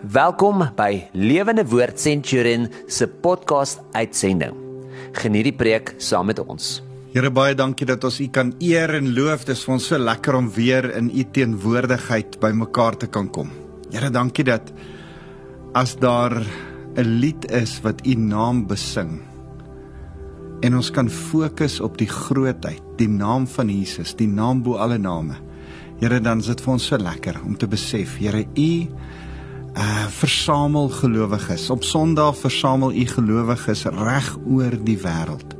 Welkom by Lewende Woord Centurion se podcast uitsending. Geniet die preek saam met ons. Here baie dankie dat ons U kan eer en loof. Dit is vir ons so lekker om weer in U teenwoordigheid bymekaar te kan kom. Here dankie dat as daar 'n lied is wat U naam besing en ons kan fokus op die grootheid, die naam van Jesus, die naam bo alle name. Here dan is dit vir ons so lekker om te besef, Here U uh versamel gelowiges. Op Sondag versamel u gelowiges reg oor die wêreld.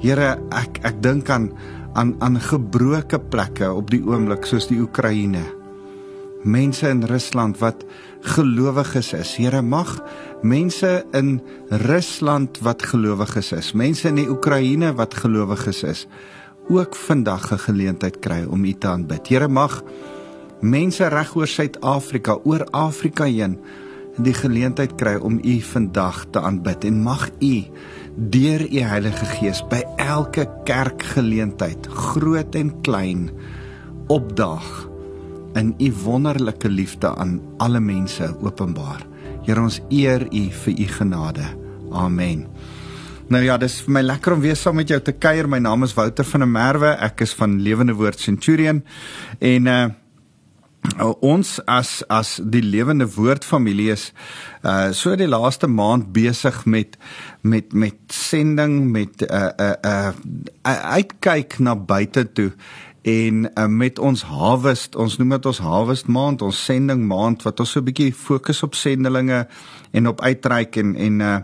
Here, ek ek dink aan aan aan gebroke plekke op die oomblik soos die Oekraïne. Mense in Rusland wat gelowiges is. Here, mag mense in Rusland wat gelowiges is, mense in die Oekraïne wat gelowiges is, ook vandag 'n geleentheid kry om U te aanbid. Here, mag mense reg oor Suid-Afrika, oor Afrika heen die geleentheid kry om U vandag te aanbid en mag U deur U Heilige Gees by elke kerkgeleentheid, groot en klein, opdaag in U wonderlike liefde aan alle mense openbaar. Here ons eer U vir U genade. Amen. Nou ja, dis vir my lekker om weer saam met jou te kuier. My naam is Wouter van der Merwe. Ek is van Lewende Woord Centurion en uh ons as as die lewende woord familie is uh so die laaste maand besig met met met sending met 'n uh, 'n uh, 'n uh, uitkyk na buite toe en uh, met ons harvest ons noem dit ons harvest maand ons sending maand wat ons so 'n bietjie fokus op sendelinge en op uitreik en en uh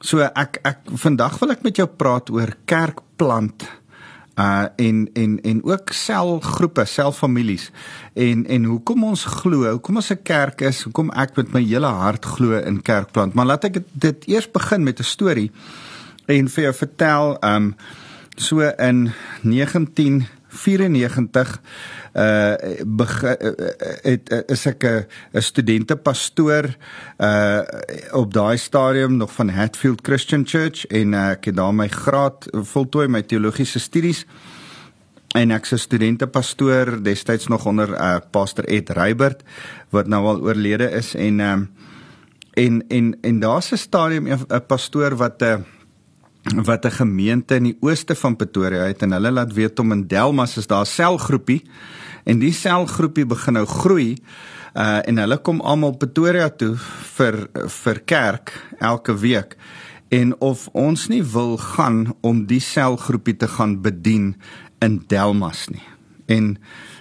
so ek ek vandag wil ek met jou praat oor kerkplant uh en en en ook selgroepe, selfamilies. En en hoekom ons glo, hoekom ons 'n kerk is, hoekom ek met my hele hart glo in kerkplant. Maar laat ek dit eers begin met 'n storie en vir jou vertel um so in 1994 uh begin uh, het uh, is ek 'n studente pastoor uh op daai stadium nog van Hatfield Christian Church en uh, ek het daar my graad voltooi my teologiese studies. En ek's 'n studente pastoor destyds nog onder uh pastor Ed Reibert wat nou al oorlede is. En um en en en daar's 'n stadium 'n pastoor wat 'n uh, wat 'n gemeente in die ooste van Pretoria het en hulle laat weet om in Delmas is daar 'n selgroepie en die selgroepie begin nou groei uh en hulle kom almal Pretoria toe vir vir kerk elke week en of ons nie wil gaan om die selgroepie te gaan bedien in Delmas nie. En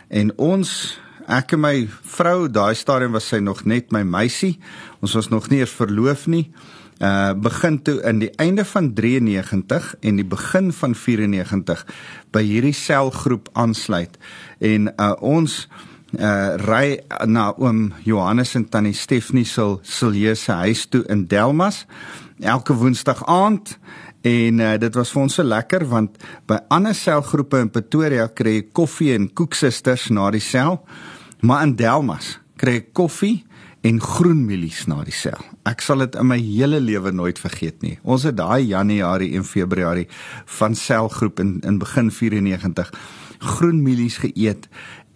en ons ek en my vrou daai stadium was sy nog net my meisie. Ons was nog nie eers verloof nie. Uh begin toe in die einde van 93 en die begin van 94 by hierdie selgroep aansluit. En uh ons uh ry na oom Johannes en tannie Stefanie se Siljeuse huis toe in Delmas elke woensdag aand. En uh, dit was vir ons so lekker want by ander selgroepe in Pretoria kry jy koffie en koeksisters na die sel maar in Delmas kry jy koffie en groenmielies na die sel. Ek sal dit in my hele lewe nooit vergeet nie. Ons het daai Januarie en Februarie van selgroep in in begin 94 groenmielies geëet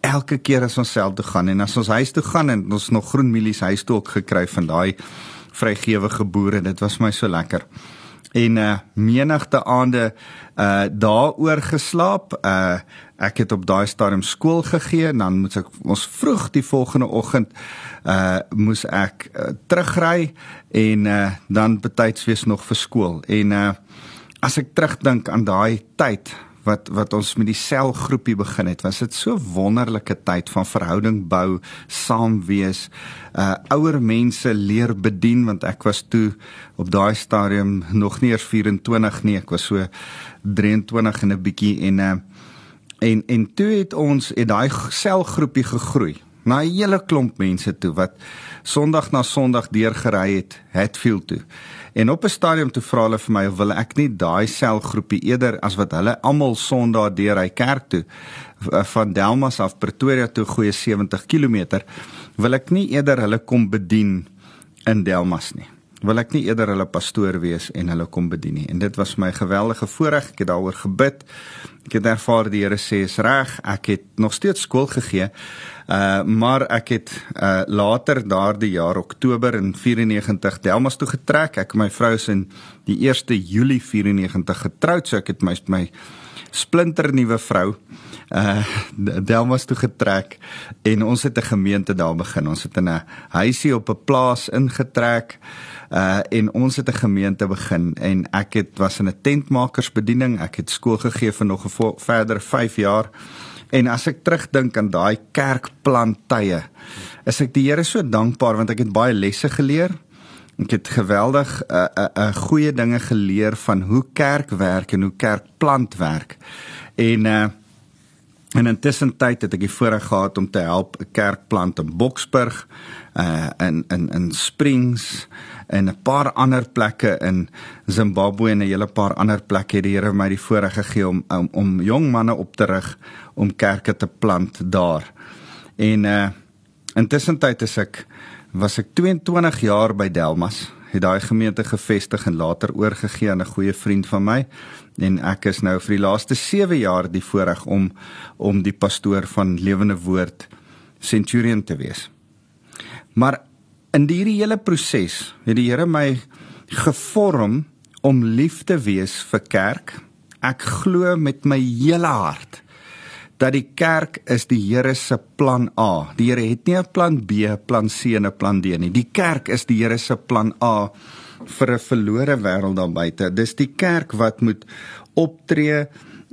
elke keer as ons sel toe gaan en as ons huis toe gaan en ons nog groenmielies huis toe ook gekry van daai vrygewige boere. Dit was my so lekker. En uh menigte aande uh daaroor geslaap. Uh ek het op daai stadium skool gegee en dan moet ek ons vroeg die volgende oggend uh moes ek uh, terugry en uh dan betyds wees nog vir skool en uh as ek terugdink aan daai tyd wat wat ons met die selgroepie begin het was dit so wonderlike tyd van verhouding bou saam wees uh ouer mense leer bedien want ek was toe op daai stadium nog nie eers 24 nie ek was so 23 en 'n bietjie en uh en en toe het ons het daai selgroepie gegroei na 'n hele klomp mense toe wat Sondag na Sondag deurgery het Hatfield toe. En op 'n stadium toe vra hulle vir my of wil ek nie daai selgroepie eerder as wat hulle almal Sondag deur hy kerk toe van Delmas af Pretoria toe goeie 70 km wil ek nie eerder hulle kom bedien in Delmas nie. wil ek nie eerder hulle pastoor wees en hulle kom bedien nie. En dit was my geweldige voorreg. Ek het daaroor gebid. Ek het ervaar die Here sê is reg. Ek het nog steeds skool gegee. Uh maar ek het uh later daardie jaar Oktober in 94 Delmas toe getrek. Ek en my vrou is in die 1 Julie 94 getroud. So ek het my my splinter nuwe vrou uh Delmas toe getrek en ons het 'n gemeente daar begin. Ons het in 'n huisie op 'n plaas ingetrek uh en ons het 'n gemeente begin en ek het was in 'n tentmakersbediening. Ek het skool gegee vir nog 'n verder 5 jaar. En as ek terugdink aan daai kerkplantye, is ek die Here so dankbaar want ek het baie lesse geleer. Ek het geweldig 'n uh, 'n uh, uh, goeie dinge geleer van hoe kerk werk en hoe kerkplant werk. En uh En intussen tyd het ek die voorreg gehad om te help 'n kerkplant in Boksburg, uh in in in Springs en 'n paar ander plekke in Zimbabwe en 'n hele paar ander plekke het die Here my die voorreg gegee om om, om jong manne op te rig om kerke te plant daar. En uh intussen tyd is ek was ek 22 jaar by Delmas het daai gemeente gevestig en later oorgegee aan 'n goeie vriend van my en ek is nou vir die laaste 7 jaar die voorreg om om die pastoor van Lewende Woord Centurion te wees. Maar in hierdie hele proses het die Here my gevorm om lief te wees vir kerk. Ek glo met my hele hart dat die kerk is die Here se plan A. Die Here het nie 'n plan B, plan C en 'n plan D nie. Die kerk is die Here se plan A vir 'n verlore wêreld daar buite. Dis die kerk wat moet optree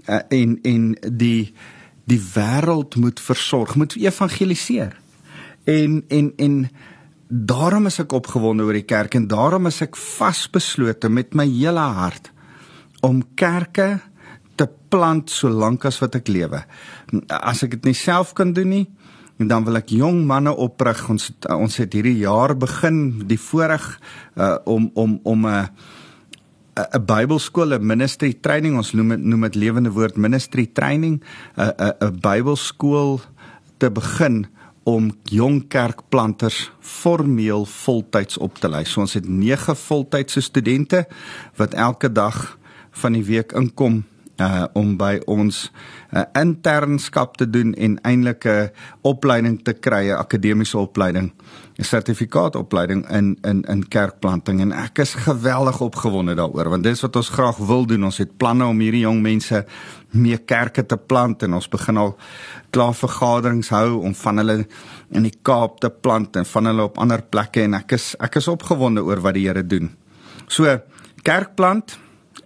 uh, en en die die wêreld moet versorg, moet evangeliseer. En en en daarom is ek opgewonde oor die kerk en daarom is ek vasbeslote met my hele hart om kerke te plant solank as wat ek lewe. As ek dit nie self kan doen nie, dan wil ek jong manne oprig. Ons ons het hierdie jaar begin die voorreg uh, om om om 'n uh, 'n Bybelskool, 'n ministry training, ons noem dit noem dit lewende woord ministry training, 'n 'n 'n Bybelskool te begin om jong kerkplanters formeel voltyds op te lei. So ons het 9 voltydse studente wat elke dag van die week inkom uh om by ons 'n uh, internskap te doen en eintlik 'n opleiding te kry, 'n akademiese opleiding, 'n sertifikaatopleiding in in in kerkplanting en ek is geweldig opgewonde daaroor want dit is wat ons graag wil doen. Ons het planne om hierdie jong mense meer kerke te plant en ons begin al klaar vergaderings hou om van hulle in die Kaap te plant en van hulle op ander plekke en ek is ek is opgewonde oor wat die Here doen. So kerkplant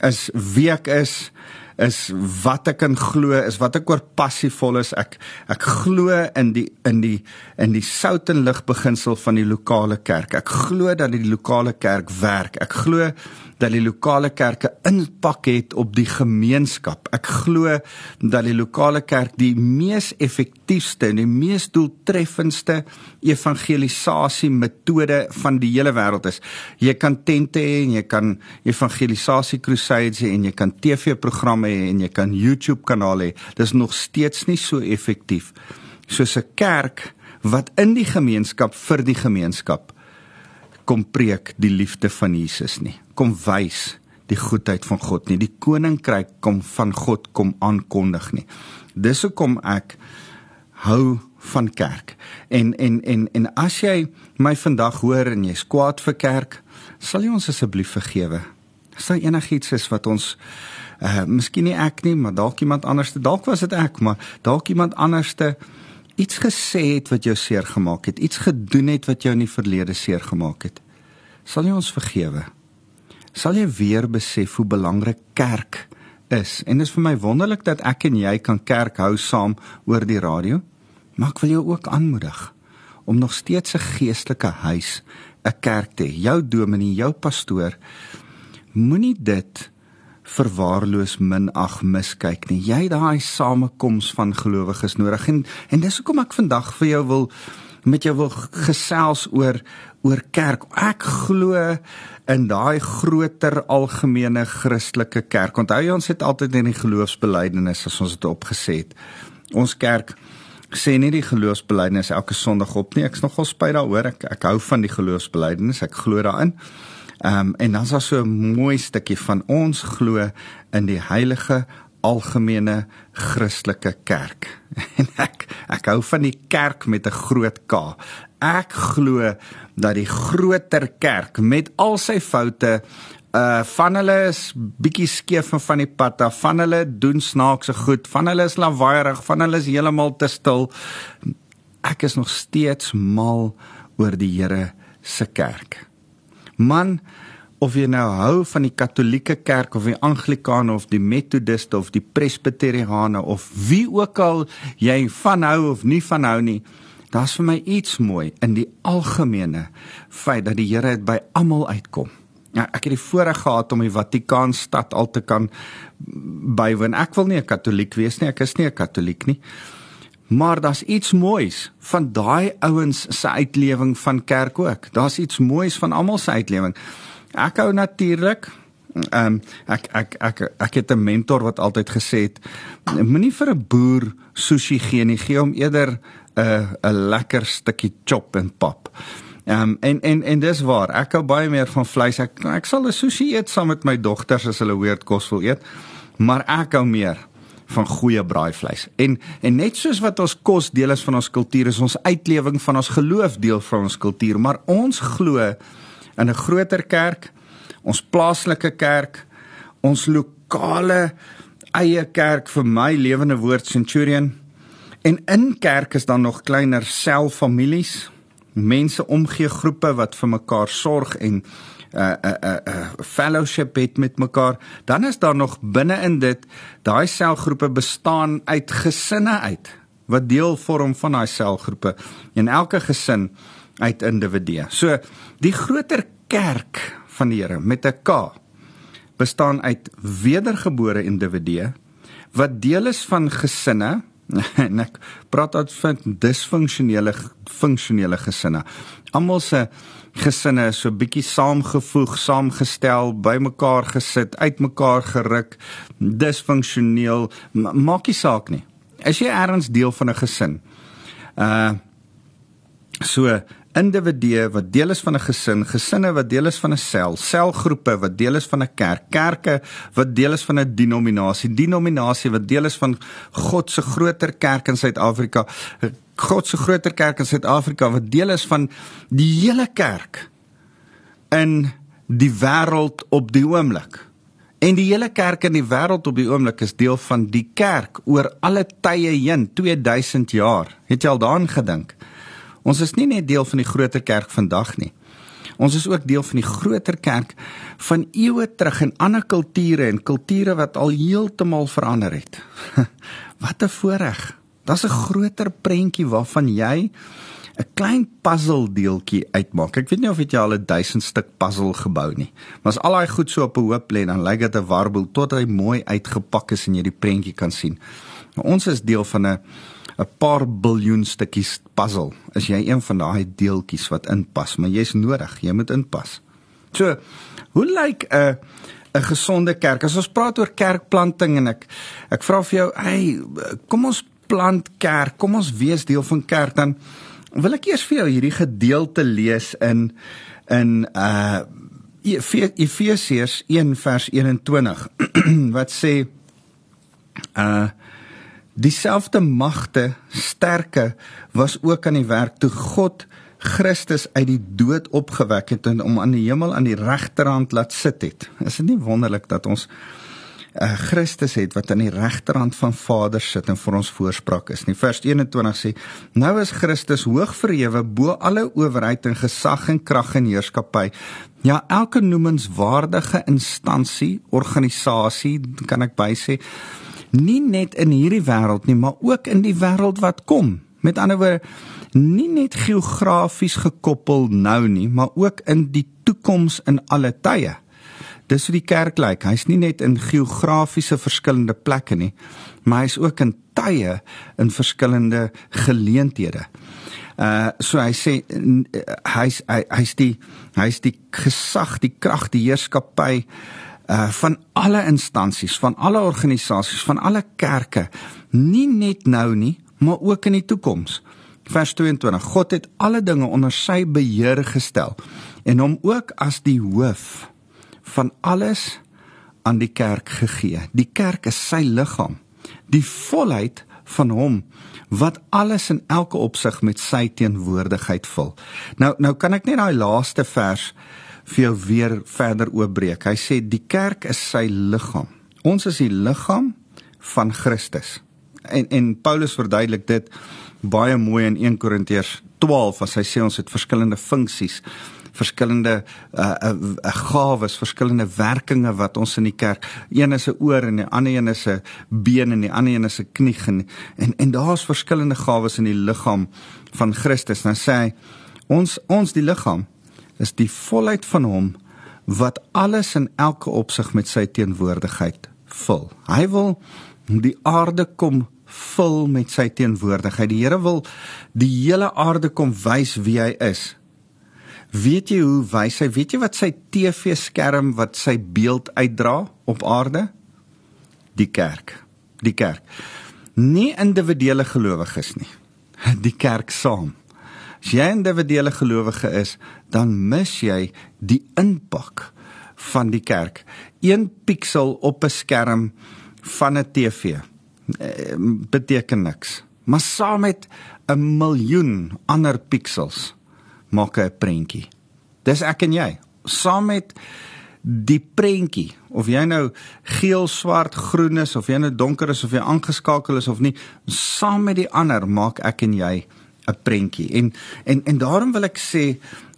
is wie ek is is wat ek kan glo is wat ek oor passievol is ek ek glo in die in die in die sout en lig beginsel van die lokale kerk ek glo dat die lokale kerk werk ek glo dat die lokale kerke impak het op die gemeenskap. Ek glo dat die lokale kerk die mees effektiefste en die mees doeltreffendste evangelisasie metode van die hele wêreld is. Jy kan tente hê en jy kan evangelisasie crusades hê en jy kan TV-programme hê en jy kan YouTube kanale hê. Dis nog steeds nie so effektief soos 'n kerk wat in die gemeenskap vir die gemeenskap kom preek die liefde van Jesus nie. Kom wys die goedheid van God nie. Die koninkryk kom van God kom aankondig nie. Dis hoekom ek hou van kerk. En en en en as jy my vandag hoor en jy's kwaad vir kerk, sal jy ons asseblief vergewe. Sal enigiets is wat ons uh miskien nie ek nie, maar dalk iemand anderste, dalk was dit ek, maar dalk iemand anderste iets gesê het wat jou seer gemaak het, iets gedoen het wat jou in die verlede seer gemaak het, sal jy ons vergewe? Sal jy weer besef hoe belangrik kerk is? En dit is vir my wonderlik dat ek en jy kan kerk hou saam oor die radio. Maar ek wil jou ook aanmoedig om nog steeds 'n geestelike huis, 'n kerk te hê. Jou dominee, jou pastoor, moenie dit verwaarloos minag miskyk nie. Jy daai samekoms van gelowiges nodig en en dis hoekom ek vandag vir jou wil met jou wil gesels oor oor kerk. Ek glo in daai groter algemene Christelike kerk. Onthou jy ons het altyd in die geloofsbelijdenis as ons dit opgeset. Ons kerk sê nie die geloofsbelijdenis elke Sondag op nie. Ek's nogal spyt daaroor. Ek ek hou van die geloofsbelijdenis. Ek glo daarin. Ehm um, en dan's daar so 'n mooi stukkie van ons glo in die heilige algemene Christelike kerk. En ek ek hou van die kerk met 'n groot K. Ek glo dat die groter kerk met al sy foute uh van hulle is bietjie skeef van die pad af, van hulle doen snaakse goed, van hulle is lawaaiig, van hulle is heeltemal te stil. Ek is nog steeds mal oor die Here se kerk. Man, of jy nou hou van die Katolieke Kerk of die Anglikane of die Methodiste of die Presbyteriane of wie ook al jy van hou of nie van hou nie, daar's vir my iets mooi in die algemene feit dat die Here by almal uitkom. Ja, ek het die voorreg gehad om die Vatikaanstad al te kan bywoon. Ek wil nie 'n Katoliek wees nie, ek is nie 'n Katoliek nie. Maar daar's iets moois van daai ouens se uitlewing van kerk ook. Daar's iets moois van almal se uitlewing. Ek hou natuurlik ehm um, ek ek ek ek het 'n mentor wat altyd gesê het moenie vir 'n boer sushi gee nie, gee hom eerder 'n 'n lekker stukkie chop en pap. Ehm um, en en en dis waar. Ek hou baie meer van vleis. Ek ek sal 'n sushi eet saam met my dogters as hulle weird kos wil eet. Maar ek hou meer van goeie braaivleis. En en net soos wat ons kos deel is van ons kultuur, is ons uitlewing van ons geloof deel van ons kultuur, maar ons glo in 'n groter kerk, ons plaaslike kerk, ons lokale eie kerk vir my lewende woord Centurion. En in kerk is dan nog kleiner selffamilies, mense omgee groepe wat vir mekaar sorg en 'n uh, 'n uh, uh, fellowship het met mekaar. Dan is daar nog binne in dit daai selgroepe bestaan uit gesinne uit wat deel vorm van daai selgroepe. En elke gesin uit individue. So die groter kerk van die Here met 'n K bestaan uit wedergebore individue wat deel is van gesinne en ek praat uit van disfunksionele funksionele gesinne. Almal se gesinne so bietjie saamgevoeg, saamgestel, bymekaar gesit, uitmekaar geruk, disfunksioneel, maak nie saak nie. As jy ergens deel van 'n gesin. Uh so individue wat deel is van 'n gesin, gesinne wat deel is van 'n sel, selgroepe wat deel is van 'n kerk, kerke wat deel is van 'n denominasie, denominasie wat deel is van God se groter kerk in Suid-Afrika, God se groter kerk in Suid-Afrika wat deel is van die hele kerk in die wêreld op die oomblik. En die hele kerk in die wêreld op die oomblik is deel van die kerk oor alle tye heen, 2000 jaar. Het jy al daaraan gedink? Ons is nie net deel van die groter kerk vandag nie. Ons is ook deel van die groter kerk van eeue terug in ander kulture en kulture wat al heeltemal verander het. wat 'n voorreg. Daar's 'n groter prentjie waarvan jy 'n klein puzzle deeltjie uitmaak. Ek weet nie of jy al 'n 1000 stuk puzzle gebou nie. Maar as al daai goed so op 'n hoop lê, dan lyk dit 'n warboel tot hy mooi uitgepak is en jy die prentjie kan sien. Maar ons is deel van 'n 'n paar biljoen stukkies puzzle. Is jy een van daai deeltjies wat inpas, maar jy's nodig, jy moet inpas. So, hoe lyk 'n 'n gesonde kerk? As ons praat oor kerkplanting en ek ek vra vir jou, hey, kom ons plant kerk, kom ons wees deel van kerk dan wil ek eers vir jou hierdie gedeelte lees in in uh Efesiërs 1 vers 21 wat sê uh Dieselfde magte, sterke was ook aan die werk toe God Christus uit die dood opgewek het en om aan die hemel aan die regterhand laat sit het. Is dit nie wonderlik dat ons uh, Christus het wat aan die regterhand van Vader sit en vir ons voorspraak is nie. Vers 21 sê: Nou is Christus hoog verhewe bo alle owerheid en gesag en krag en heerskappy. Ja, elke noemenswaardige instansie, organisasie, kan ek bysê, nie net in hierdie wêreld nie, maar ook in die wêreld wat kom. Met ander woorde, nie net geografies gekoppel nou nie, maar ook in die toekoms in alle tye. Dis hoe die kerk lyk. Hy's nie net in geografiese verskillende plekke nie, maar hy's ook in tye in verskillende geleenthede. Uh so hy sê hy's hy's die hy's die gesag, die krag, die heerskappy uh van alle instansies, van alle organisasies, van alle kerke, nie net nou nie, maar ook in die toekoms. Vers 22: God het alle dinge onder sy beheer gestel en hom ook as die hoof van alles aan die kerk gegee. Die kerk is sy liggaam, die volheid van hom wat alles in elke opsig met sy teenwoordigheid vul. Nou nou kan ek net daai laaste vers vir jou weer verder oopbreek. Hy sê die kerk is sy liggaam. Ons is die liggaam van Christus. En en Paulus verduidelik dit baie mooi in 1 Korintiërs 12 as hy sê ons het verskillende funksies verskillende uh, uh, uh gawes, verskillende werkinge wat ons in die kerk. Een is 'n oor en die ander een is 'n been en die ander een is 'n knie en en, en daar's verskillende gawes in die liggaam van Christus. Nou sê hy ons ons die liggaam is die volheid van hom wat alles in elke opsig met sy teenwoordigheid vul. Hy wil die aarde kom vul met sy teenwoordigheid. Die Here wil die hele aarde kom wys wie hy is. Weet jy hoe wys hy? Weet jy wat sy TV-skerm wat sy beeld uitdra op aarde? Die kerk. Die kerk. Nie individuele gelowiges nie. Die kerk saam. As jy 'n individuele gelowige is, dan mis jy die impak van die kerk. Een piksel op 'n skerm van 'n TV eh, beteken niks. Maar saam met 'n miljoen ander piksels maak 'n prentjie. Dis ek en jy. Saam met die prentjie of jy nou geel, swart, groen is of jy nou donker is of jy aangeskakel is of nie, saam met die ander maak ek en jy 'n prentjie. En en en daarom wil ek sê,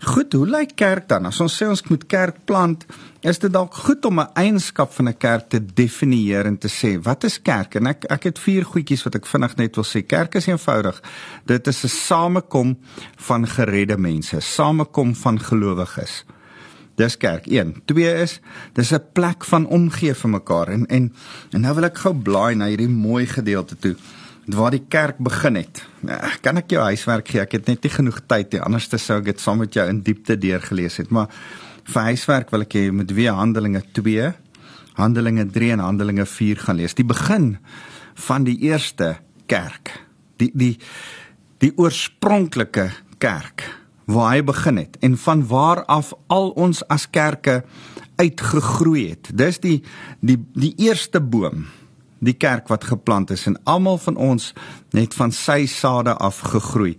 goed, hoe lyk kerk dan? As ons sê ons moet kerk plant, is dit dalk goed om 'n eienskap van 'n kerk te definieer en te sê, wat is kerk? En ek ek het vier goedjies wat ek vinnig net wil sê. Kerk is eenvoudig. Dit is 'n samekom van geredde mense, samekom van gelowiges. Dis kerk 1. 2 is dis 'n plek van omgee vir mekaar en en en nou wil ek gou blaai na hierdie mooi gedeelte toe waar die kerk begin het. Ja, kan ek jou huiswerk gee? Ek het net nie genoeg tyd nie. Anders sou ek dit saam met jou in diepte deurgelees het. Maar vir huiswerk wil ek hê jy moet weer Handelinge 2, Handelinge 3 en Handelinge 4 gaan lees. Die begin van die eerste kerk. Die die die oorspronklike kerk waar hy begin het en van waar af al ons as kerke uitgegroei het. Dis die die die eerste boom die kerk wat geplant is en almal van ons net van sy sade af gegroei.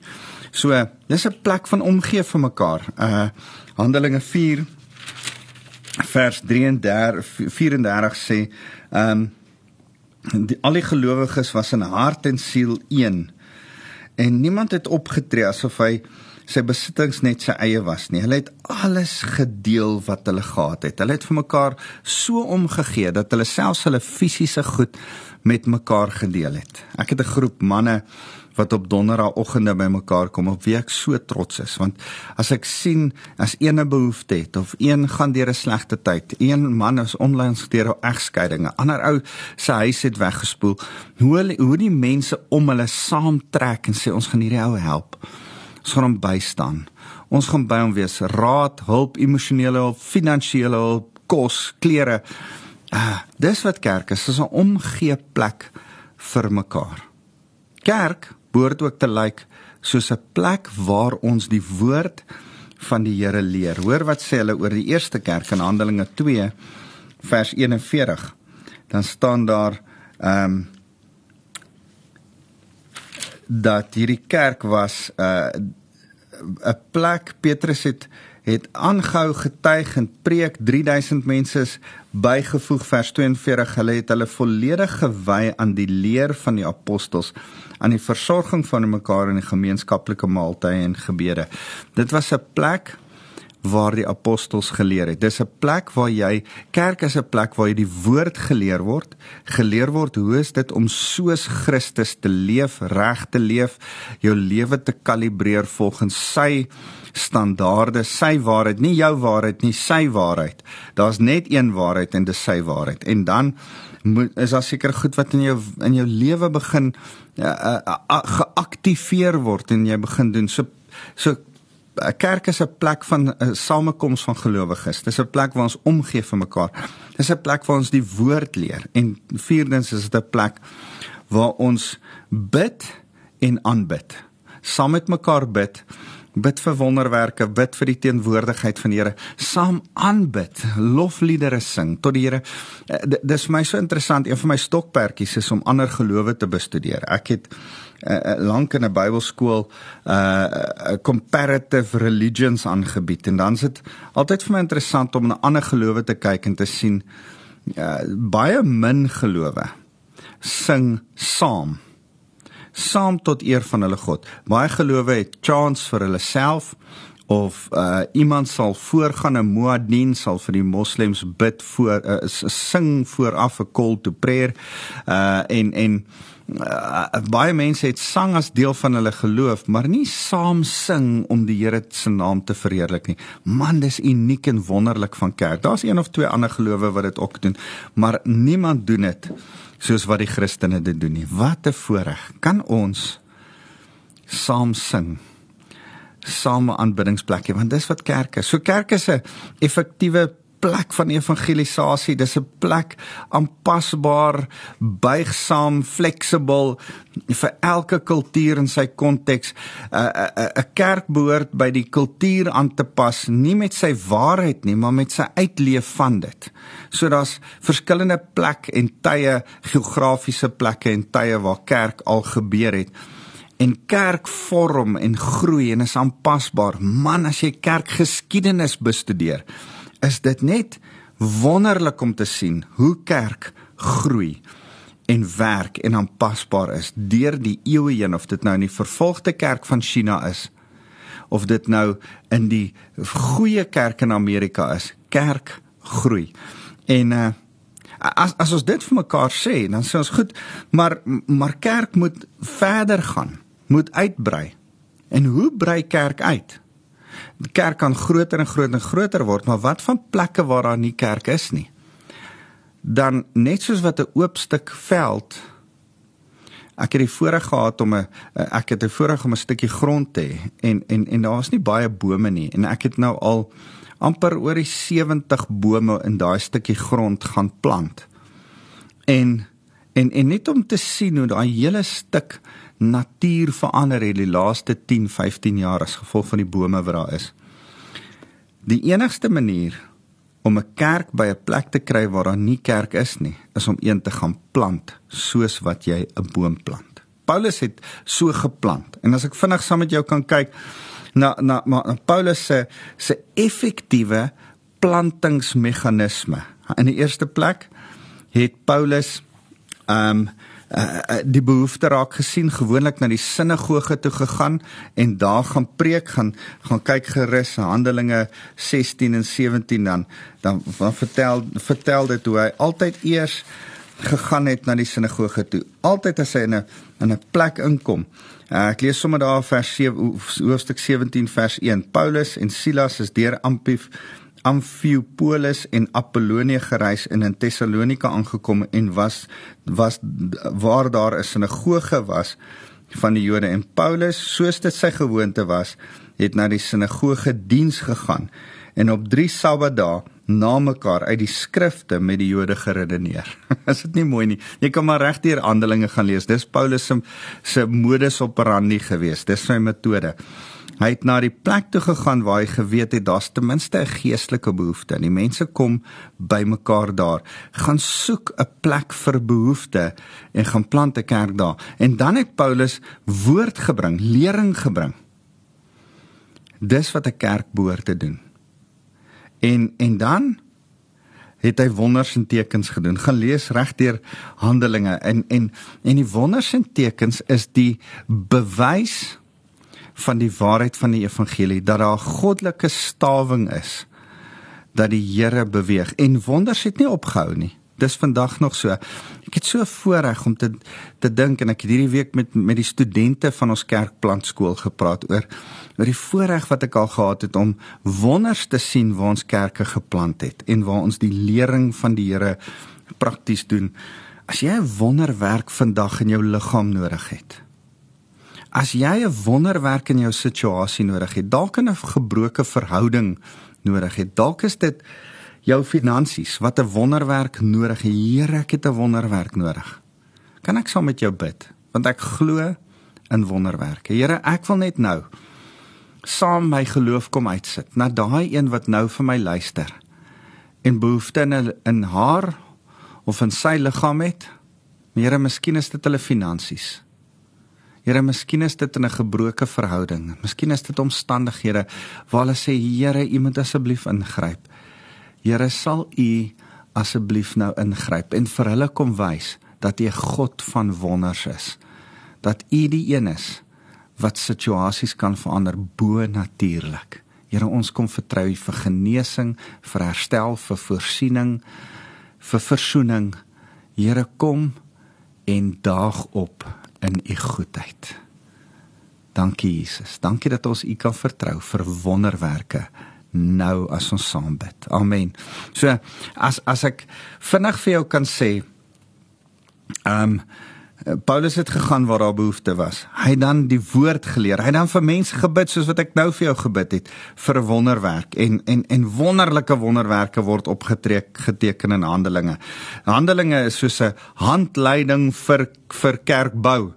So, dis 'n plek van omgee vir mekaar. Uh Handelinge 4 vers 33 34 sê, ehm um, die al die gelowiges was in hart en siel een. En niemand het opgetree asof hy sy besittings net sy eie was nie. Hulle het alles gedeel wat hulle gehad het. Hulle het vir mekaar so omgegee dat hulle selfs hulle fisiese goed met mekaar gedeel het. Ek het 'n groep manne wat op donderdagoggende by mekaar kom op wie ek so trots is want as ek sien as een 'n behoefte het of een gaan deur 'n slegte tyd, een man is onlangs deur 'n egskeiding, 'n ander ou se huis het weggespoel, hoe hoe die mense om hulle saamtrek en sê ons gaan hierdie ou help ons gaan hom bystaan. Ons gaan by hom wees, raad, hulp, emosionele hulp, finansiële hulp, kos, klere. Ah, dis wat kerk is, is 'n omgee plek vir mekaar. Kerk behoort ook te lyk soos 'n plek waar ons die woord van die Here leer. Hoor wat sê hulle oor die eerste kerk in Handelinge 2 vers 41. Dan staan daar ehm um, dat hierdie kerk was uh, 'n plek Petrus het het aangehou getuig en preek. 3000 mense is bygevoeg. Vers 42 hulle het hulle volledig gewy aan die leer van die apostels aan die versorging van mekaar in die gemeenskaplike maaltye en gebede. Dit was 'n plek waar die apostels geleer het. Dis 'n plek waar jy kerk is 'n plek waar jy die woord geleer word, geleer word hoe is dit om soos Christus te leef, reg te leef, jou lewe te kalibreer volgens sy standaarde, sy waarheid, nie jou waarheid nie, sy waarheid. Daar's net een waarheid en dis sy waarheid. En dan moet is daar seker goed wat in jou in jou lewe begin uh, uh, uh, geaktiveer word en jy begin doen. So so 'n kerk is 'n plek van 'n uh, samekoms van gelowiges. Dis 'n plek waar ons omgee vir mekaar. Dis 'n plek waar ons die woord leer. En vierdens is dit 'n plek waar ons bid en aanbid. Saam met mekaar bid, bid vir wonderwerke, bid vir die teenwoordigheid van die Here, saam aanbid, lofliedere sing tot die Here. Eh, dis vir my so interessant, een van my stokperdjies is om ander gelowe te bestudeer. Ek het uh, lank in 'n Bybelskool uh comparative religions aangebied en dan is dit altyd vir my interessant om na ander gelowe te kyk en te sien uh, baie min gelowe sing saam saam tot eer van hulle God. Baie gelowe het chants vir hulle self of uh iemand sal voorgaan 'n muaddin sal vir die moslems bid voor uh, sing vooraf 'n call to prayer uh en en uh, baie mense het sang as deel van hulle geloof maar nie saam sing om die Here se naam te verheerlik nie man dis uniek en wonderlik van kerk daar's een of twee ander gelowe wat dit ook doen maar niemand doen dit soos wat die Christene dit doen nie. Wat 'n voorreg. Kan ons saam sing? Same aanbiddingsplekke want dis wat kerk is. So kerk is 'n effektiewe plek van evangelisasie. Dis 'n plek aanpasbaar, buigsaam, fleksibel vir elke kultuur in sy konteks. 'n 'n 'n kerk behoort by die kultuur aan te pas, nie met sy waarheid nie, maar met sy uitleef van dit. So daar's verskillende plek en tye, geografiese plekke en tye waar kerk al gebeur het en kerk vorm en groei en is aanpasbaar. Man, as jy kerkgeskiedenis bestudeer, is dit net wonderlik om te sien hoe kerk groei en werk en aanpasbaar is deur die eeue heen of dit nou in die vervolgde kerk van China is of dit nou in die goeie kerk in Amerika is. Kerk groei. En uh, as as ons dit vir mekaar sê dan sê ons goed maar maar kerk moet verder gaan moet uitbrei en hoe brei kerk uit die kerk kan groter en groter en groter word, maar wat van plekke waar daar nie kerk is nie? Dan net soos wat 'n oop stuk veld Ek het die voorreg gehad om 'n ek het 'n voorreg om 'n stukkie grond te hê en en en daar's nie baie bome nie en ek het nou al amper oor die 70 bome in daai stukkie grond gaan plant. En en en net om te sien hoe daai hele stuk natuur verander het die laaste 10, 15 jaar as gevolg van die bome wat daar is. Die enigste manier om 'n kerk by 'n plek te kry waar daar nie kerk is nie, is om een te gaan plant soos wat jy 'n boom plant. Paulus het so geplant. En as ek vinnig saam met jou kan kyk na na, na Paulus se se effektiewe plantingsmeganisme. In die eerste plek het Paulus ehm um, uh, die behoefte raak gesien gewoonlik na die sinagoge toe gegaan en daar gaan preek gaan gaan kyk gerus Handelinge 16 en 17 dan. Dan, dan vertel vertel dit hoe hy altyd eers gegaan het na die sinagoge toe. Altyd as hy in 'n in 'n plek inkom. Uh, ek lees sommer daar vers 7 hoofstuk 17 vers 1 Paulus en Silas is deur Amphif Amphipolis en Apollonie gereis en in Tessalonika aangekom en was was waar daar 'n sinagoge was van die Jode en Paulus soos dit sy gewoonte was het na die sinagoge diens gegaan en op 3 Sabbatdae na mekaar uit die skrifte met die Jode geredeneer. Is dit nie mooi nie? Jy kan maar regdeur Handelinge gaan lees. Dis Paulus se se modus operandi geweest. Dis sy metode. Hy het na die plek toe gegaan waar hy geweet het daar's ten minste 'n geestelike behoefte. Die mense kom bymekaar daar, gaan soek 'n plek vir behoefte en gaan plant 'n kerk daar. En dan het Paulus woord gebring, lering gebring. Dis wat 'n kerk behoort te doen. En en dan het hy wonders en tekens gedoen. Gaan lees regdeur Handelinge en en en die wonders en tekens is die bewys van die waarheid van die evangelie dat daar goddelike stawing is dat die Here beweeg en wonders het nie opgehou nie. Dis vandag nog so. Ek het so voorreg om te te dink en ek het hierdie week met met die studente van ons kerkplantskool gepraat oor oor die voorreg wat ek al gehad het om wonders te sien waar ons kerke geplant het en waar ons die lering van die Here prakties doen. As jy 'n wonderwerk vandag in jou liggaam nodig het, As jy 'n wonderwerk in jou situasie nodig het, dalk 'n gebroke verhouding nodig het, dalk is dit jou finansies wat 'n wonderwerk nodig het. Here, ek het 'n wonderwerk nodig. Kan ek saam met jou bid? Want ek glo in wonderwerke. Here, ek wil net nou saam my geloof kom uitsit na daai een wat nou vir my luister en behoefte in in haar of in sy liggaam het. Here, miskien is dit hulle finansies. Here, miskien is dit in 'n gebroke verhouding. Miskien is dit omstandighede waar hulle sê, Here, U moet asseblief ingryp. Here, sal U asseblief nou ingryp en vir hulle kom wys dat U 'n God van wonders is. Dat U die een is wat situasies kan verander bo natuurlik. Here, ons kom vertrou U vir genesing, vir herstel, vir voorsiening, vir verzoening. Here, kom en daag op in u goedheid. Dankie Jesus. Dankie dat ons u kan vertrou vir wonderwerke nou as ons saam bid. Amen. So as as ek vinnig vir jou kan sê ehm um, Paulus het gegaan waar daar behoefte was. Hy het dan die woord geleer. Hy het dan vir mense gebid soos wat ek nou vir jou gebid het vir wonderwerk en en en wonderlike wonderwerke word opgetrek geteken in Handelinge. Handelinge is soos 'n handleiding vir vir kerkbou.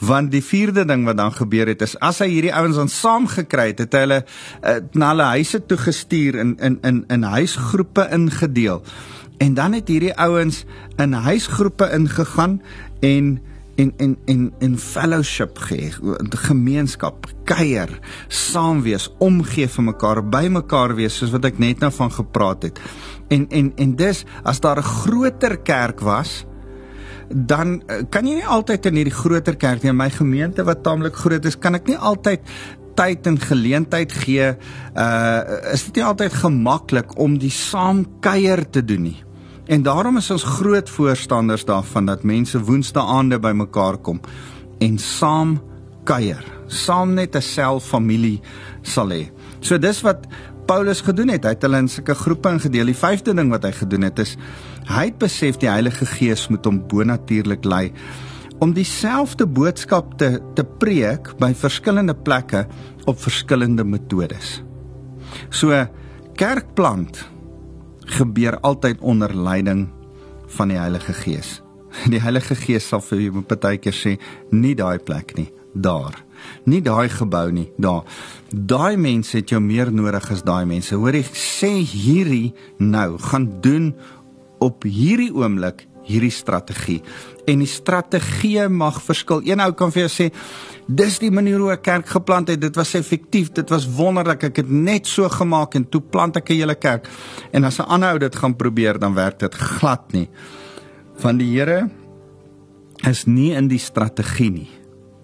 Want die vierde ding wat dan gebeur het is as hy hierdie ouens aan saamgekry het, het hy hulle uh, na hulle huise toe gestuur in in in in huisgroepe ingedeel. En dan het hierdie ouens in huisgroepe ingegaan en en en en en fellowship gee, gemeenskap, kuier, saam wees, omgee vir mekaar, by mekaar wees soos wat ek net nou van gepraat het. En en en dis as daar 'n groter kerk was, dan eh, kan jy nie altyd in hierdie groter kerk in my gemeente wat taamlik groot is, kan ek nie altyd tyd en geleentheid gee. Uh is dit nie altyd gemaklik om die saamkuier te doen nie. En daarom is ons groot voorstanders daarvan dat mense woensdae aande bymekaar kom en saam kuier, saam net 'n selfamilie sal hê. So dis wat Paulus gedoen het. Hy het hulle in sulke groepe ingedeel. Die vyfde ding wat hy gedoen het is hy het besef die Heilige Gees moet hom bonatuurlik lei om dieselfde boodskap te te preek by verskillende plekke op verskillende metodes. So kerkplant gebeur altyd onder leiding van die Heilige Gees. Die Heilige Gees sal vir jou partykeer sê, nie daai plek nie, daar. Nie daai gebou nie, daar. Daai mense het jou meer nodig as daai mense. Hoor jy sê hierdie nou gaan doen op hierdie oomblik hierdie strategie. En die strategie mag verskil. Een ou kan vir jou sê dis die manier hoe 'n kerk geplant het. Dit was effektief. Dit was wonderlik. Ek het net so gemaak en toe plant ek 'n hele kerk. En as 'n ander ou dit gaan probeer, dan werk dit glad nie. Van die Here is nie in die strategie nie.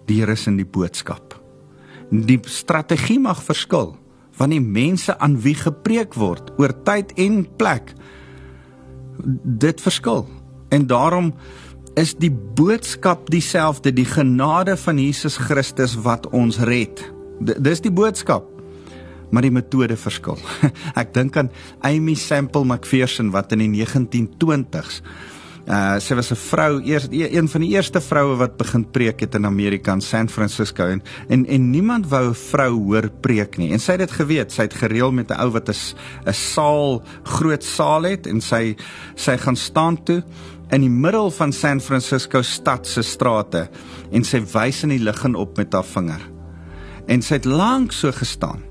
Die Here is in die boodskap. Die strategie mag verskil van die mense aan wie gepreek word oor tyd en plek. Dit verskil. En daarom is die boodskap dieselfde, die genade van Jesus Christus wat ons red. D dis die boodskap. Maar die metode verskil. Ek dink aan Amy Semple McPherson wat in die 1920s Uh sy was 'n vrou, eers een van die eerste vroue wat begin preek het in Amerika in San Francisco en en, en niemand wou 'n vrou hoor preek nie. En sy het dit geweet. Sy het gereël met 'n ou wat 'n 'n saal, groot saal het en sy sy gaan staan toe in die middel van San Francisco stad se strate en sy wys in die lig en op met haar vinger. En sy het lank so gestaan.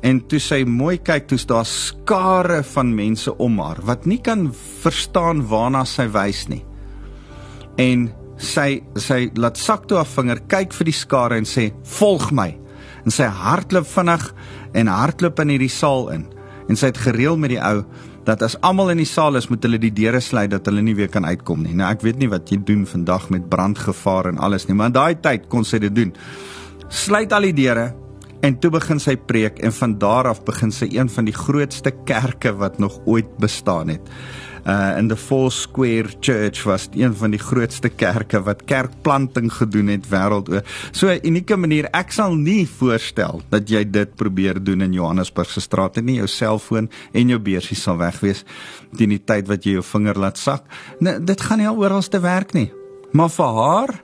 En toe sy mooi kyk, toe's daar skare van mense om haar wat nie kan verstaan waarna sy wys nie. En sy sy laat sak toe haar vinger, kyk vir die skare en sê: "Volg my." En sy hardloop vinnig en hardloop in hierdie saal in. En sy het gereël met die ou dat as almal in die saal is, moet hulle die deure sluit dat hulle nie weer kan uitkom nie. Nou ek weet nie wat jy doen vandag met brandgevaar en alles nie, maar in daai tyd kon sy dit doen. Sluit al die deure en toe begin sy preek en van daar af begin sy een van die grootste kerke wat nog ooit bestaan het uh in the Four Square Church was een van die grootste kerke wat kerkplanting gedoen het wêreldoor. So 'n unieke manier. Ek sal nie voorstel dat jy dit probeer doen in Johannesburg se strate nie. Jou selfoon en jou beursie sal weg wees teen die tyd wat jy jou vinger laat sak. Nee, dit gaan nie oral te werk nie. Maar vir haar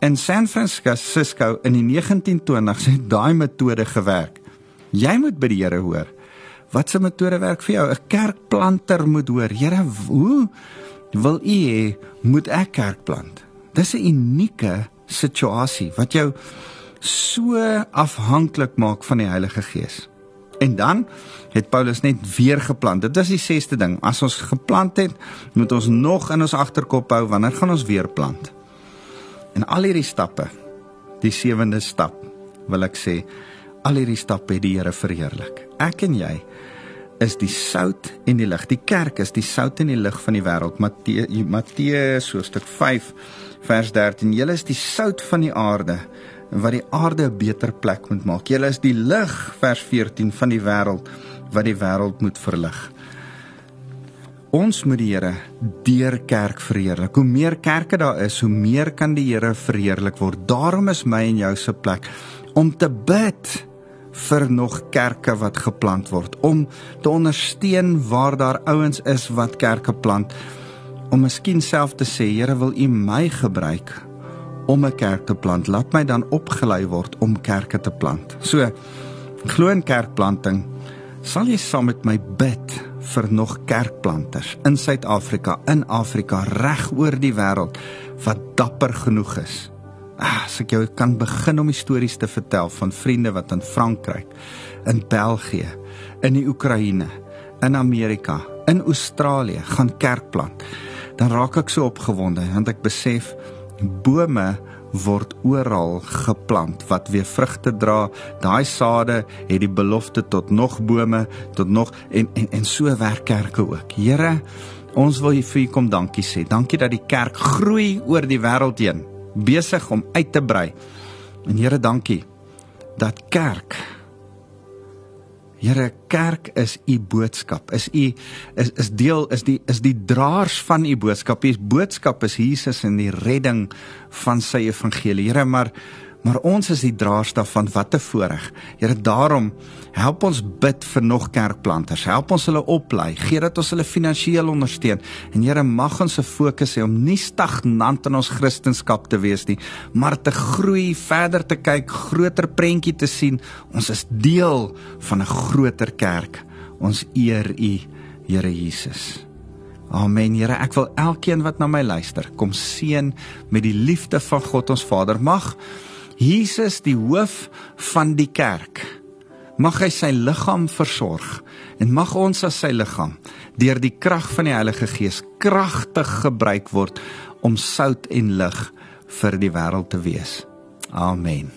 in San Francisco in die 1920s het daai metode gewerk. Jy moet by die Here hoor. Wat se metode werk vir jou? 'n Kerkplanter moet hoor. Here, hoe wil U hê moet ek kerk plant? Dis 'n unieke situasie wat jou so afhanklik maak van die Heilige Gees. En dan het Paulus net weer geplant. Dit is die sesde ding. As ons geplant het, moet ons nog in ons agterkop hou wanneer gaan ons weer plant. En al hierdie stappe, die sewende stap, wil ek sê, al hierdie stappe het die Here verheerlik. Ek en jy is die sout en die lig. Die kerk is die sout en die lig van die wêreld. Matteus hoofstuk 5 vers 13. Julle is die sout van die aarde wat die aarde 'n beter plek moet maak. Julle is die lig vers 14 van die wêreld wat die wêreld moet verlig. Ons moet die Here deur kerk verheerlik. Hoe meer kerke daar is, hoe meer kan die Here verheerlik word. Daarom is my en jou se plek om te bid vir nog kerke wat geplant word, om te ondersteun waar daar ouens is wat kerke plant. Om miskien self te sê, Here, wil U my gebruik om 'n kerk te plant. Laat my dan opgelei word om kerke te plant. So glo in kerkplanting. Sal jy saam met my bid vir nog kerkplanters in Suid-Afrika, in Afrika, reg oor die wêreld wat dapper genoeg is? Ah, as ek jou kan begin om stories te vertel van vriende wat in Frankryk, in België, in die Oekraïne, in Amerika, in Australië gaan kerk plant, dan raak ek so opgewonde want ek besef bome word oral geplant wat weer vrugte dra. Daai sade het die belofte tot nog bome, tot nog en en en so werk kerke ook. Here, ons wil vir U kom dankie sê. Dankie dat die kerk groei oor die wêreld heen, besig om uit te brei. En Here, dankie dat kerk Here kerk is u boodskap. Is u is is deel is die is die draers van u boodskap. U boodskap is Jesus en die redding van sy evangelie. Here, maar maar ons is die draers daarvan wat te voorreg. Here, daarom help ons bid vir nog kerkplanters. Help ons hulle oplei. Gee dat ons hulle finansiëel ondersteun. En Here, mag ons se fokus hê om nie stagnant in ons kristendom te wees nie, maar te groei, verder te kyk, groter prentjie te sien. Ons is deel van 'n groter kerk. Ons eer U, Here Jesus. Amen. Here, ek wil elkeen wat na my luister, kom seën met die liefde van God ons Vader. Mag Jesus die hoof van die kerk. Mag hy sy liggaam versorg en mag ons as sy liggaam deur die krag van die Heilige Gees kragtig gebruik word om sout en lig vir die wêreld te wees. Amen.